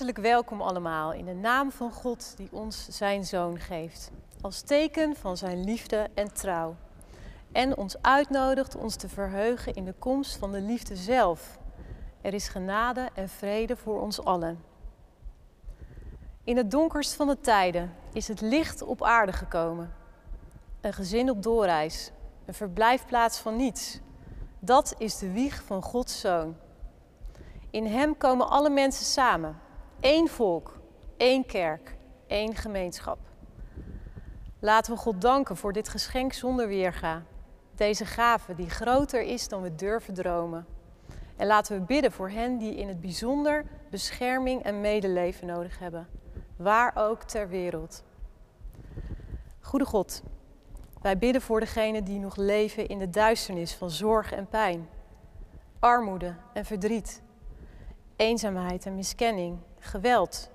Welkom allemaal in de naam van God die ons zijn zoon geeft. Als teken van zijn liefde en trouw. En ons uitnodigt ons te verheugen in de komst van de liefde zelf. Er is genade en vrede voor ons allen. In het donkerst van de tijden is het licht op aarde gekomen. Een gezin op doorreis, een verblijfplaats van niets. Dat is de wieg van Gods zoon. In hem komen alle mensen samen. Eén volk, één kerk, één gemeenschap. Laten we God danken voor dit geschenk zonder weerga. Deze gave die groter is dan we durven dromen. En laten we bidden voor hen die in het bijzonder bescherming en medeleven nodig hebben, waar ook ter wereld. Goede God, wij bidden voor degenen die nog leven in de duisternis van zorg en pijn, armoede en verdriet, eenzaamheid en miskenning, geweld,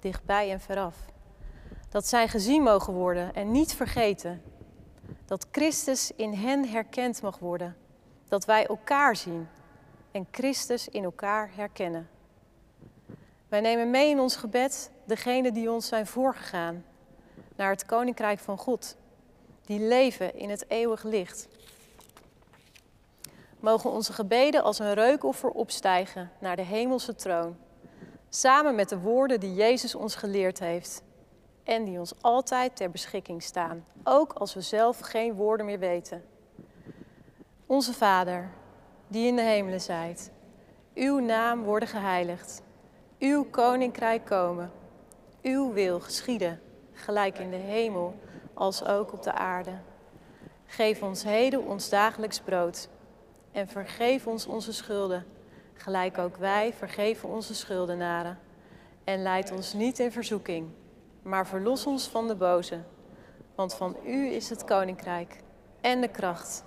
dichtbij en veraf. Dat zij gezien mogen worden en niet vergeten. Dat Christus in hen herkend mag worden. Dat wij elkaar zien en Christus in elkaar herkennen. Wij nemen mee in ons gebed degenen die ons zijn voorgegaan naar het Koninkrijk van God, die leven in het eeuwig licht. Mogen onze gebeden als een reukoffer opstijgen naar de hemelse troon, samen met de woorden die Jezus ons geleerd heeft en die ons altijd ter beschikking staan, ook als we zelf geen woorden meer weten. Onze Vader, die in de hemelen zijt, uw naam worden geheiligd, uw koninkrijk komen, uw wil geschieden, gelijk in de hemel als ook op de aarde. Geef ons heden ons dagelijks brood en vergeef ons onze schulden, gelijk ook wij vergeven onze schuldenaren. En leid ons niet in verzoeking, maar verlos ons van de boze. Want van u is het koninkrijk en de kracht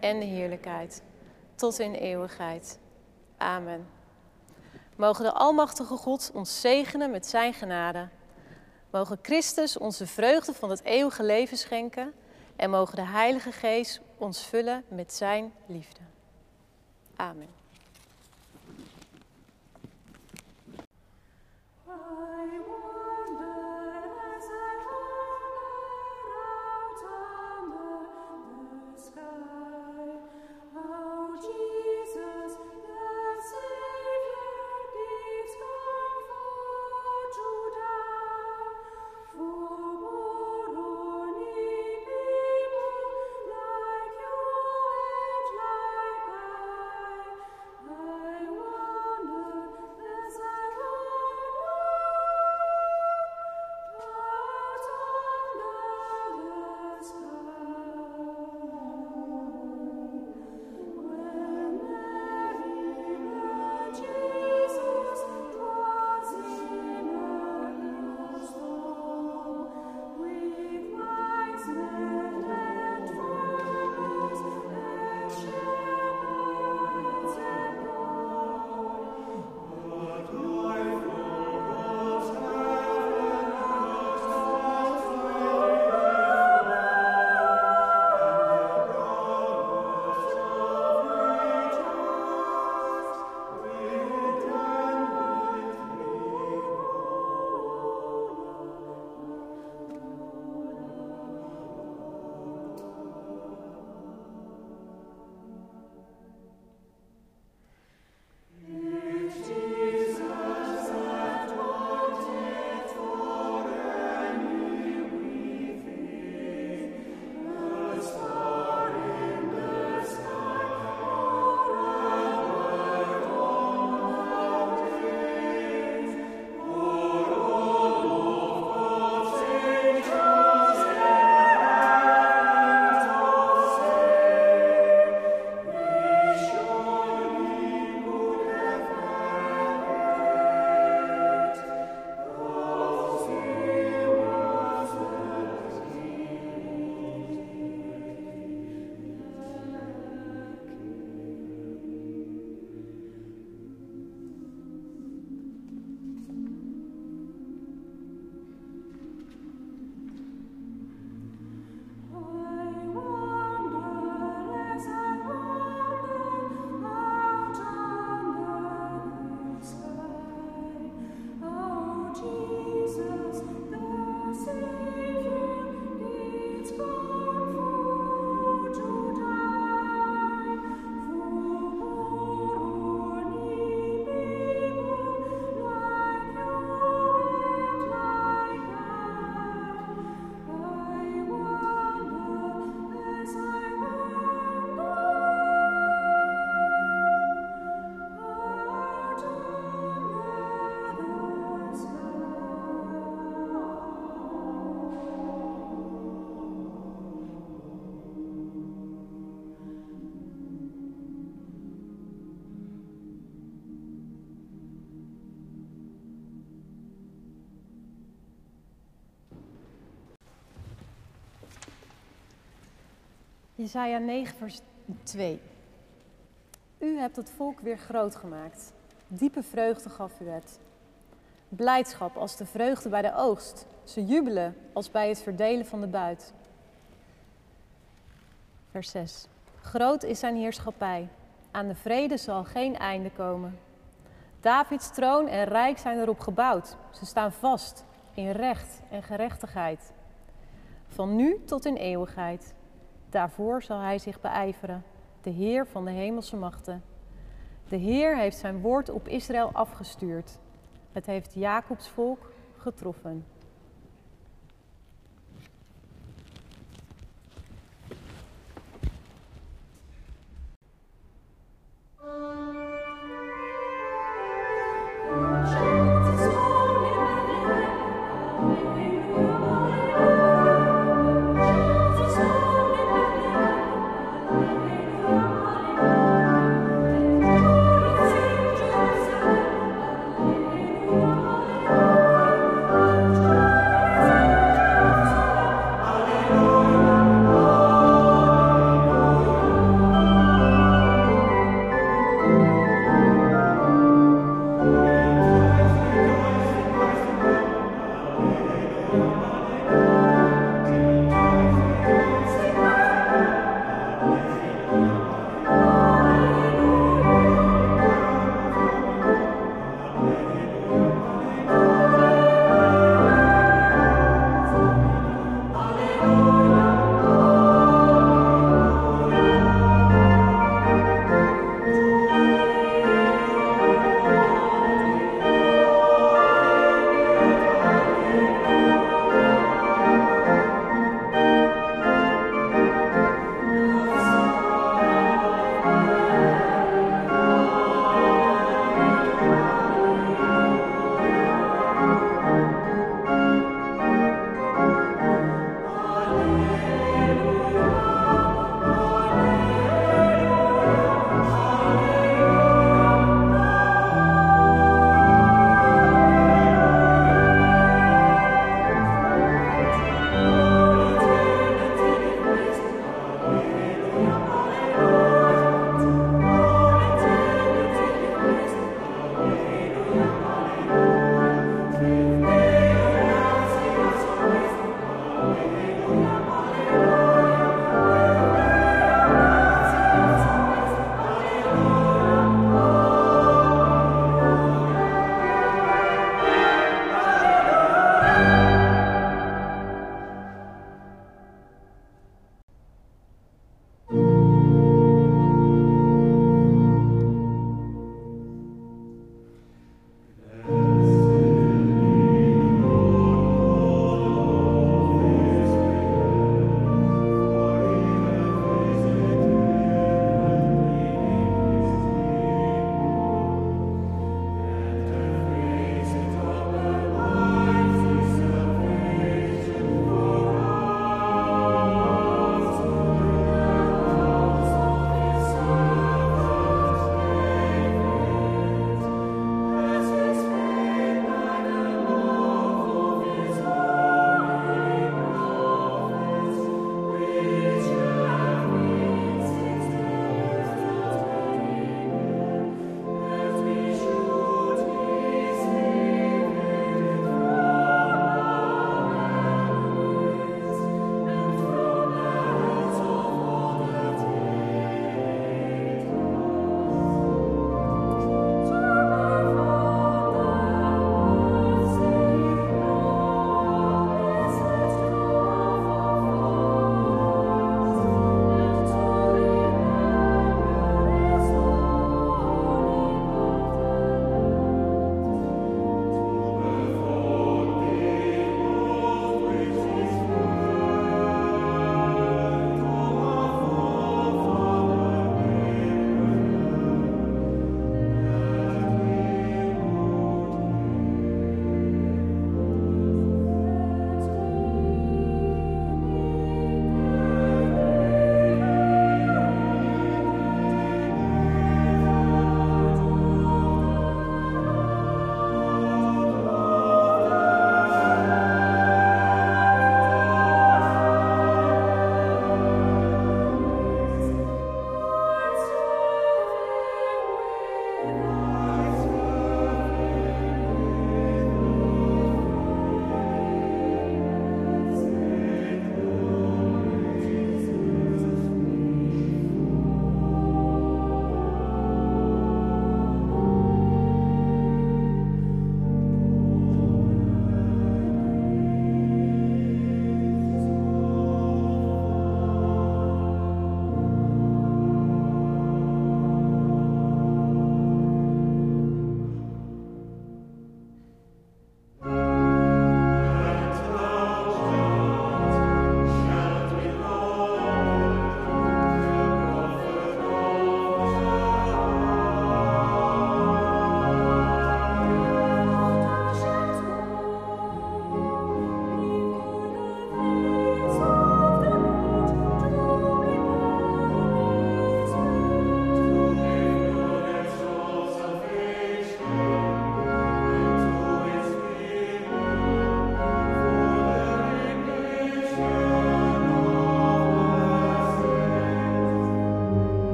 en de heerlijkheid tot in eeuwigheid. Amen. Mogen de Almachtige God ons zegenen met Zijn genade. Mogen Christus ons de vreugde van het eeuwige leven schenken. En mogen de Heilige Geest ons vullen met Zijn liefde. Amen. Jesaja 9, vers 2. U hebt het volk weer groot gemaakt. Diepe vreugde gaf u het. Blijdschap als de vreugde bij de oogst. Ze jubelen als bij het verdelen van de buit. Vers 6. Groot is zijn heerschappij. Aan de vrede zal geen einde komen. Davids troon en rijk zijn erop gebouwd. Ze staan vast in recht en gerechtigheid. Van nu tot in eeuwigheid. Daarvoor zal hij zich beijveren, de Heer van de hemelse machten. De Heer heeft zijn woord op Israël afgestuurd. Het heeft Jacobs volk getroffen.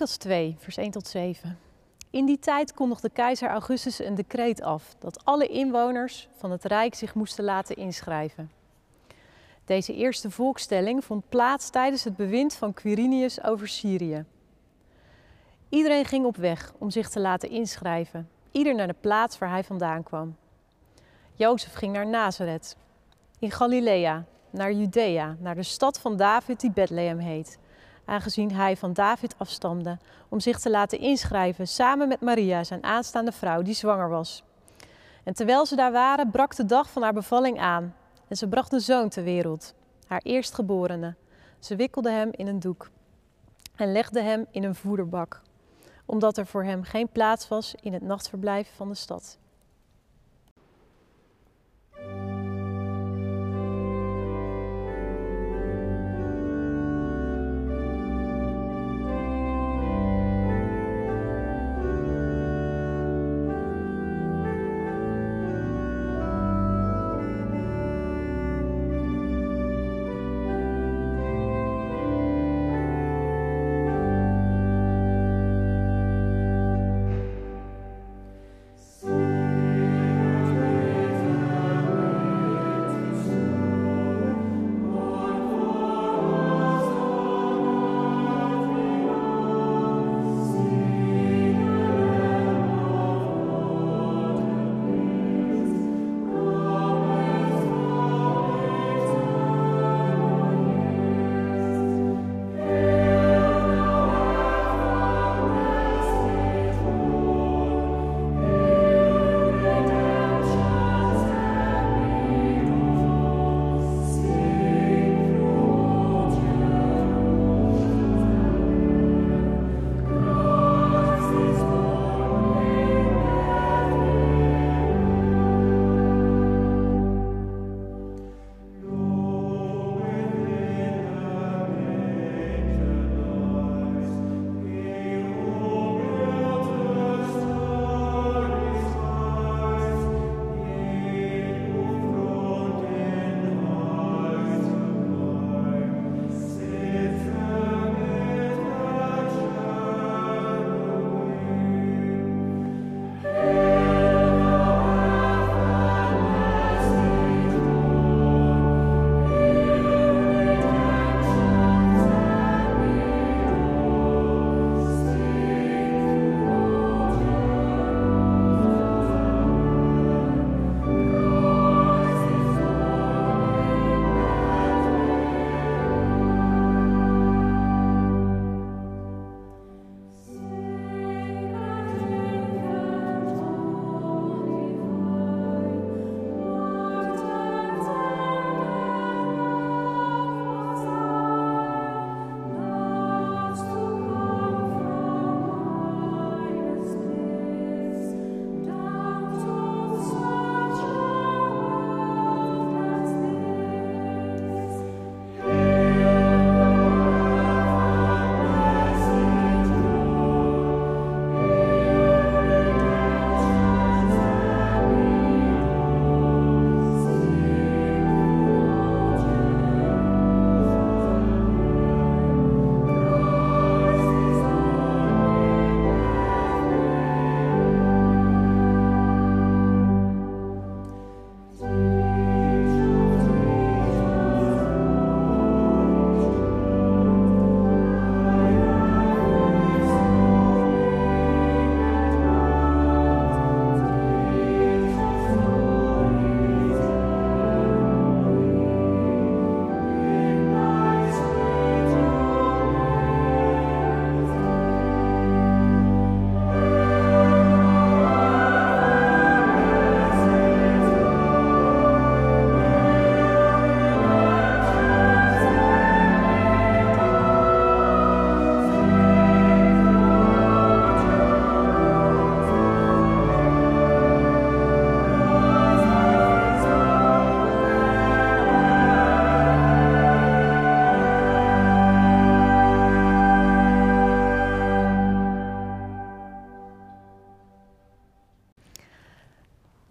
Lucas 2, vers 1 tot 7. In die tijd kondigde keizer Augustus een decreet af dat alle inwoners van het Rijk zich moesten laten inschrijven. Deze eerste volkstelling vond plaats tijdens het bewind van Quirinius over Syrië. Iedereen ging op weg om zich te laten inschrijven, ieder naar de plaats waar hij vandaan kwam. Jozef ging naar Nazareth, in Galilea, naar Judea, naar de stad van David die Bethlehem heet, aangezien hij van David afstamde, om zich te laten inschrijven samen met Maria, zijn aanstaande vrouw, die zwanger was. En terwijl ze daar waren, brak de dag van haar bevalling aan en ze bracht een zoon ter wereld, haar eerstgeborene. Ze wikkelde hem in een doek en legde hem in een voederbak, omdat er voor hem geen plaats was in het nachtverblijf van de stad.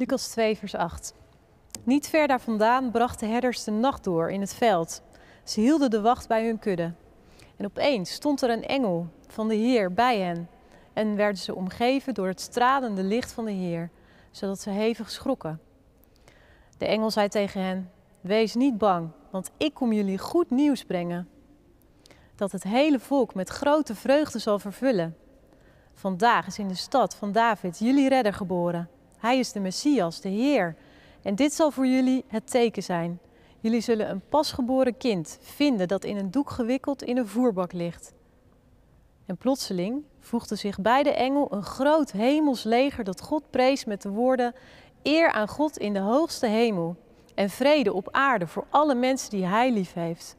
Lucas 2, vers 8. Niet ver daar vandaan brachten herders de nacht door in het veld. Ze hielden de wacht bij hun kudde. En opeens stond er een engel van de Heer bij hen en werden ze omgeven door het stralende licht van de Heer, zodat ze hevig schrokken. De engel zei tegen hen: Wees niet bang, want ik kom jullie goed nieuws brengen. Dat het hele volk met grote vreugde zal vervullen. Vandaag is in de stad van David jullie redder geboren. Hij is de Messias, de Heer. En dit zal voor jullie het teken zijn. Jullie zullen een pasgeboren kind vinden dat in een doek gewikkeld in een voerbak ligt. En plotseling voegde zich bij de engel een groot hemels leger dat God prees met de woorden: Eer aan God in de hoogste hemel en vrede op aarde voor alle mensen die Hij lief heeft.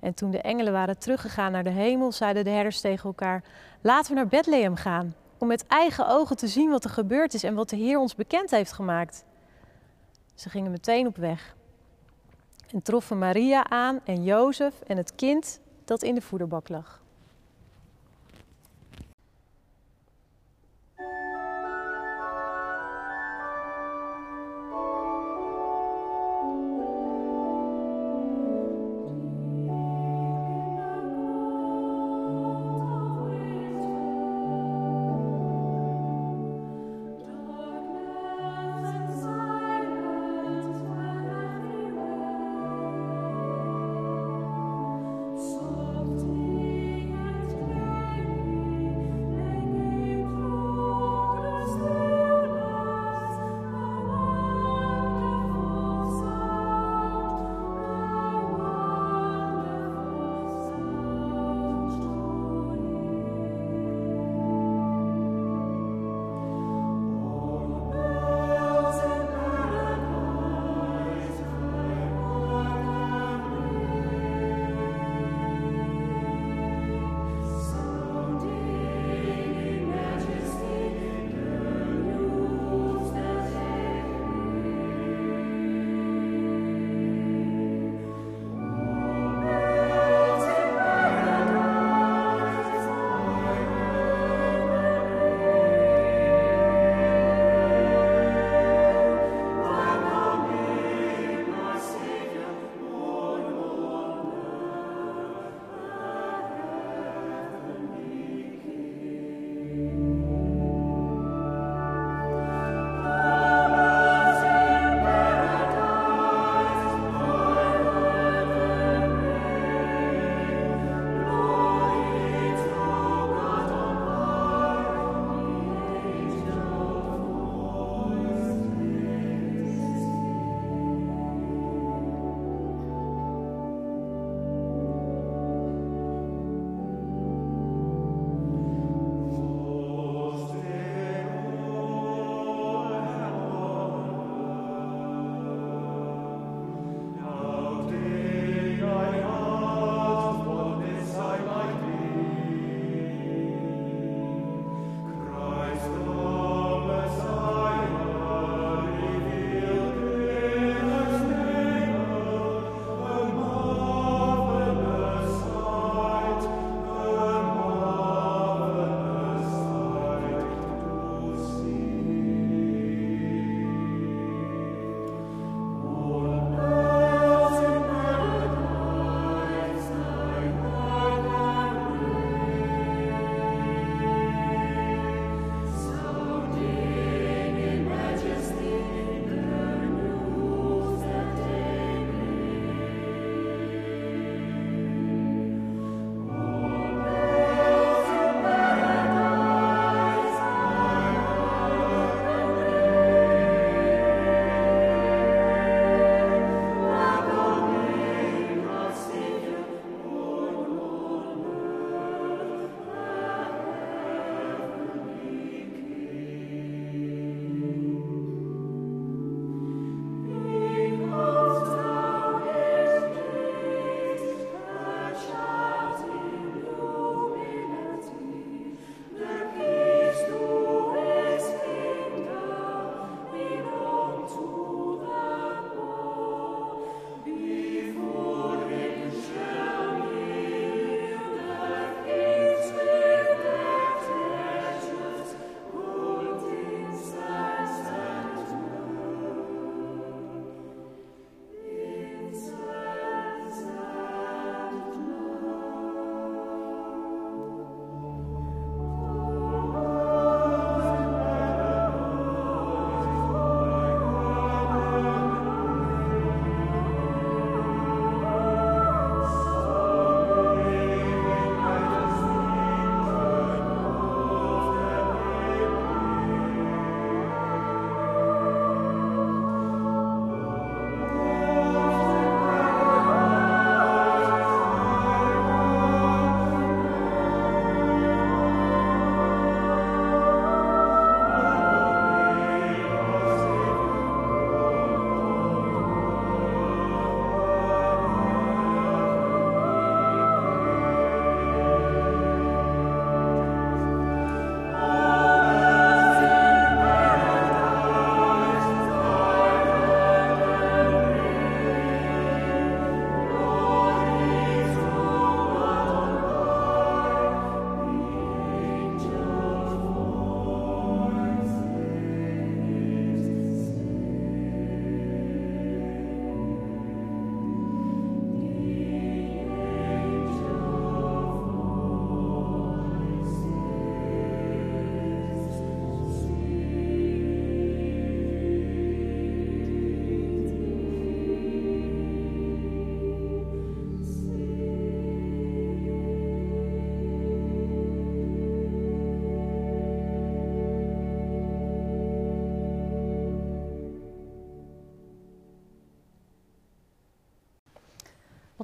En toen de engelen waren teruggegaan naar de hemel, zeiden de herders tegen elkaar: Laten we naar Bethlehem gaan, om met eigen ogen te zien wat er gebeurd is en wat de Heer ons bekend heeft gemaakt. Ze gingen meteen op weg en troffen Maria aan en Jozef en het kind dat in de voederbak lag.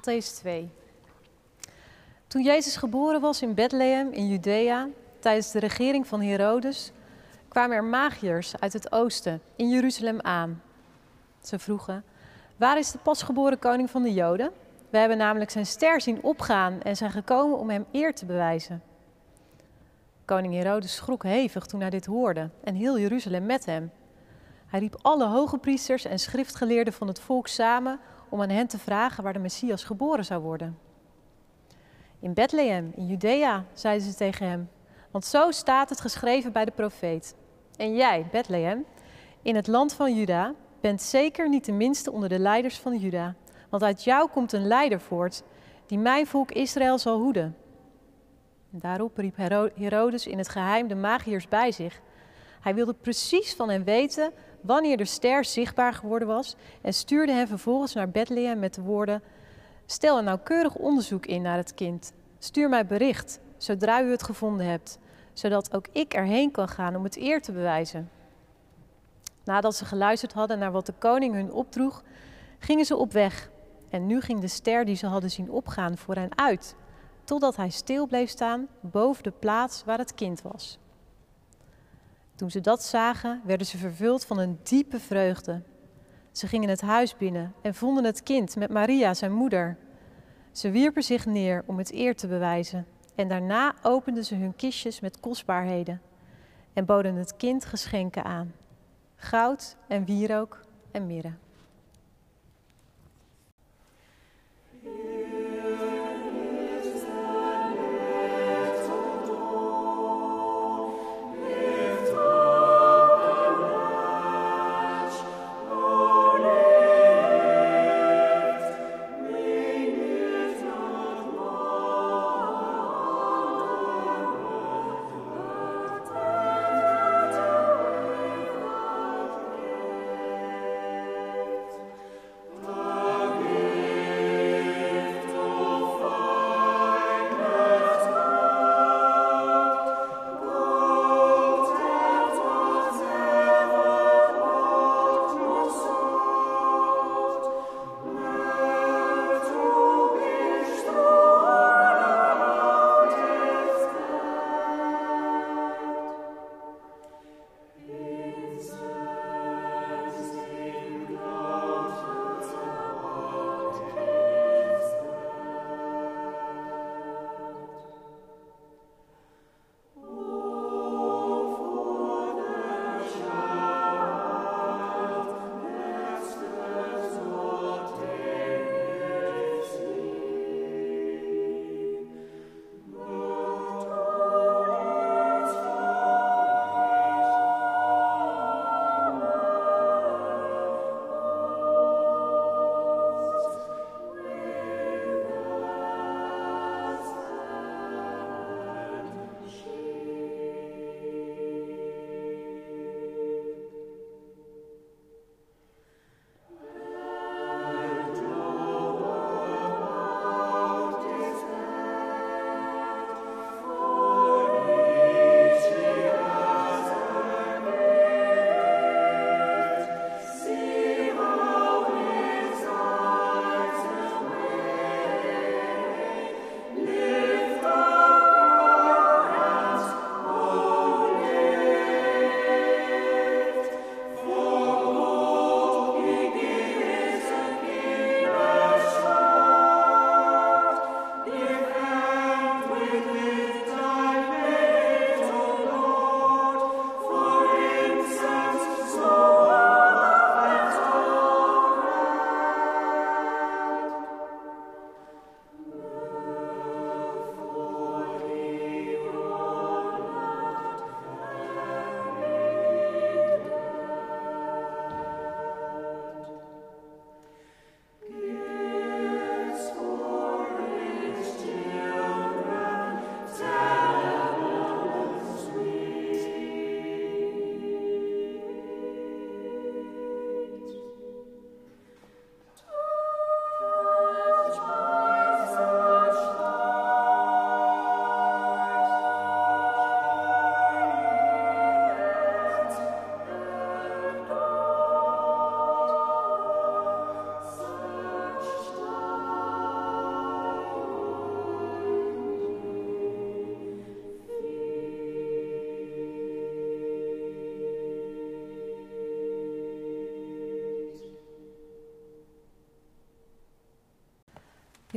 Matthäus 2. Toen Jezus geboren was in Bethlehem in Judea, tijdens de regering van Herodes, kwamen er magiërs uit het oosten in Jeruzalem aan. Ze vroegen: Waar is de pasgeboren koning van de Joden? We hebben namelijk zijn ster zien opgaan en zijn gekomen om hem eer te bewijzen. Koning Herodes schrok hevig toen hij dit hoorde en heel Jeruzalem met hem. Hij riep alle hoge priesters en schriftgeleerden van het volk samen om aan hen te vragen waar de Messias geboren zou worden. In Bethlehem, in Judea, zeiden ze tegen hem, want zo staat het geschreven bij de profeet. En jij, Bethlehem, in het land van Juda, bent zeker niet de minste onder de leiders van Juda, want uit jou komt een leider voort die mijn volk Israël zal hoeden. daarop riep Herodes in het geheim de magiërs bij zich. Hij wilde precies van hen weten wanneer de ster zichtbaar geworden was en stuurde hen vervolgens naar Bethlehem met de woorden: Stel een nauwkeurig onderzoek in naar het kind. Stuur mij bericht zodra u het gevonden hebt, zodat ook ik erheen kan gaan om het eer te bewijzen. Nadat ze geluisterd hadden naar wat de koning hun opdroeg, gingen ze op weg. En nu ging de ster die ze hadden zien opgaan voor hen uit, totdat hij stil bleef staan boven de plaats waar het kind was. Toen ze dat zagen, werden ze vervuld van een diepe vreugde. Ze gingen het huis binnen en vonden het kind met Maria, zijn moeder. Ze wierpen zich neer om het eer te bewijzen en daarna openden ze hun kistjes met kostbaarheden en boden het kind geschenken aan: goud en wierook en mirre.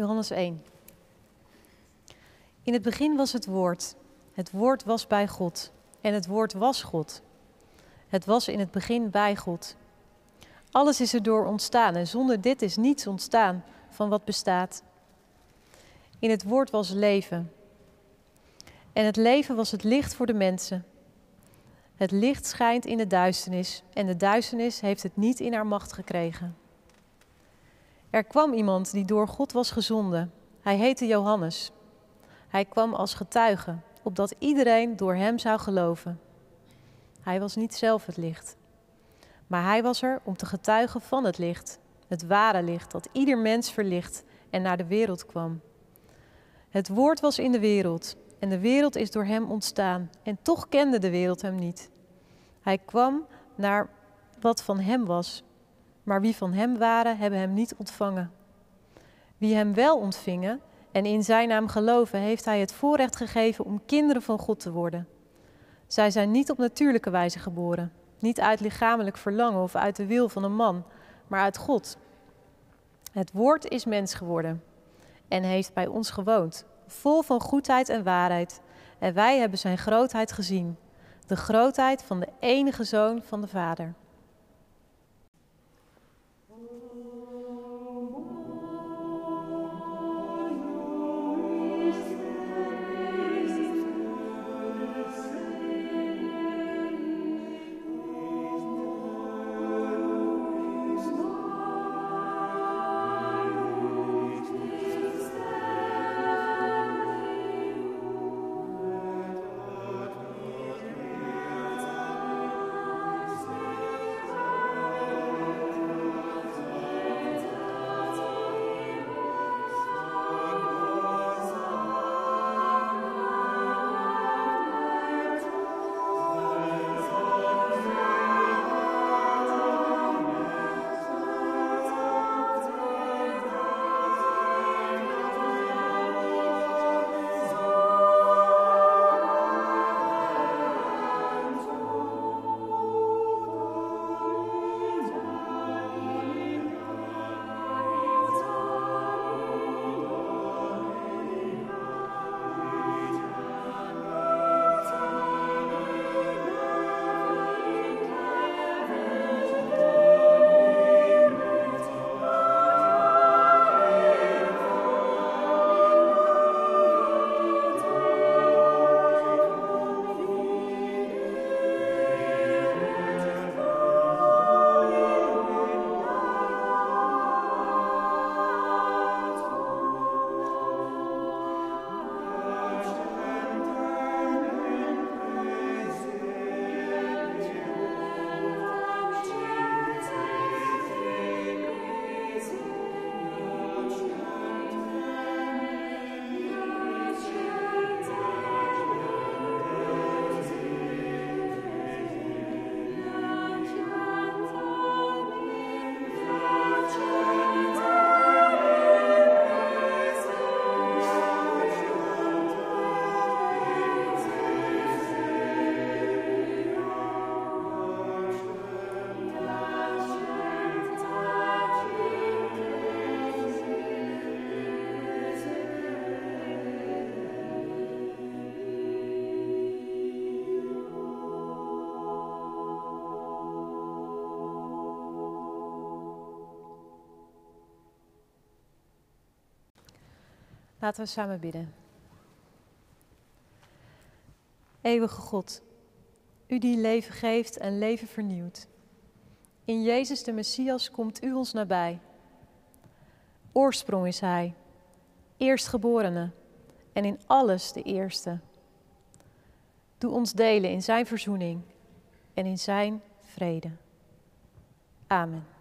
Johannes 1. In het begin was het woord. Het woord was bij God. En het woord was God. Het was in het begin bij God. Alles is erdoor ontstaan en zonder dit is niets ontstaan van wat bestaat. In het woord was leven. En het leven was het licht voor de mensen. Het licht schijnt in de duisternis en de duisternis heeft het niet in haar macht gekregen. Er kwam iemand die door God was gezonden. Hij heette Johannes. Hij kwam als getuige, opdat iedereen door hem zou geloven. Hij was niet zelf het licht, maar hij was er om te getuigen van het licht, het ware licht dat ieder mens verlicht en naar de wereld kwam. Het woord was in de wereld en de wereld is door hem ontstaan en toch kende de wereld hem niet. Hij kwam naar wat van hem was, maar wie van hem waren, hebben hem niet ontvangen. Wie hem wel ontvingen en in zijn naam geloven, heeft hij het voorrecht gegeven om kinderen van God te worden. Zij zijn niet op natuurlijke wijze geboren, niet uit lichamelijk verlangen of uit de wil van een man, maar uit God. Het woord is mens geworden en heeft bij ons gewoond, vol van goedheid en waarheid. En wij hebben zijn grootheid gezien, de grootheid van de enige zoon van de Vader. Laten we samen bidden. Eeuwige God, U die leven geeft en leven vernieuwt. In Jezus de Messias komt U ons nabij. Oorsprong is Hij, eerstgeborene en in alles de eerste. Doe ons delen in Zijn verzoening en in Zijn vrede. Amen.